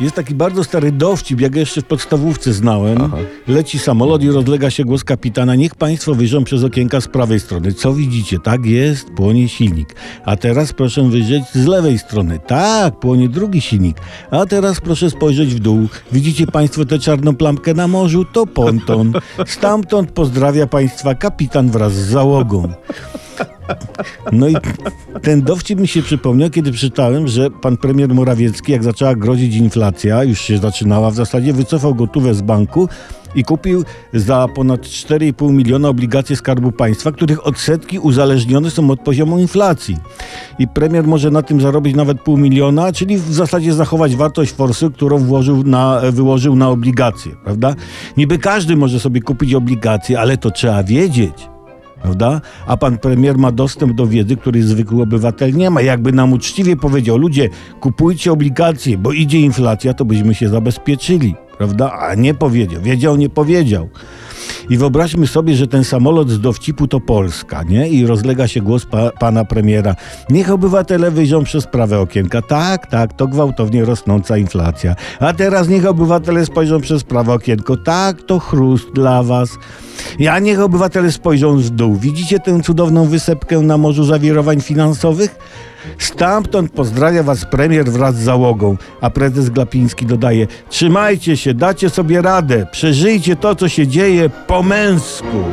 Jest taki bardzo stary dowcip, jak ja jeszcze w podstawówce znałem. Aha. Leci samolot i rozlega się głos kapitana. Niech państwo wyjrzą przez okienka z prawej strony. Co widzicie? Tak jest, płonie silnik. A teraz proszę wyjrzeć z lewej strony. Tak, płonie drugi silnik. A teraz proszę spojrzeć w dół. Widzicie państwo tę czarną plamkę na morzu? To ponton. Stamtąd pozdrawia państwa kapitan wraz z załogą. No i ten dowcip mi się przypomniał, kiedy czytałem, że pan premier Morawiecki, jak zaczęła grozić inflacja, już się zaczynała w zasadzie, wycofał gotówę z banku i kupił za ponad 4,5 miliona obligacje Skarbu Państwa, których odsetki uzależnione są od poziomu inflacji. I premier może na tym zarobić nawet pół miliona, czyli w zasadzie zachować wartość forsy, którą włożył na, wyłożył na obligacje, prawda? Niby każdy może sobie kupić obligacje, ale to trzeba wiedzieć prawda? A pan premier ma dostęp do wiedzy, której zwykły obywatel nie ma. Jakby nam uczciwie powiedział, ludzie, kupujcie obligacje, bo idzie inflacja, to byśmy się zabezpieczyli, prawda? A nie powiedział, wiedział, nie powiedział. I wyobraźmy sobie, że ten samolot z dowcipu to Polska, nie? I rozlega się głos pa, pana premiera. Niech obywatele wyjrzą przez prawe okienka. Tak, tak, to gwałtownie rosnąca inflacja. A teraz niech obywatele spojrzą przez prawe okienko. Tak, to chrust dla was. Ja niech obywatele spojrzą z dół. Widzicie tę cudowną wysepkę na morzu zawirowań finansowych? Stamtąd pozdrawia was premier wraz z załogą, a prezes Glapiński dodaje: Trzymajcie się, dacie sobie radę, przeżyjcie to, co się dzieje po męsku.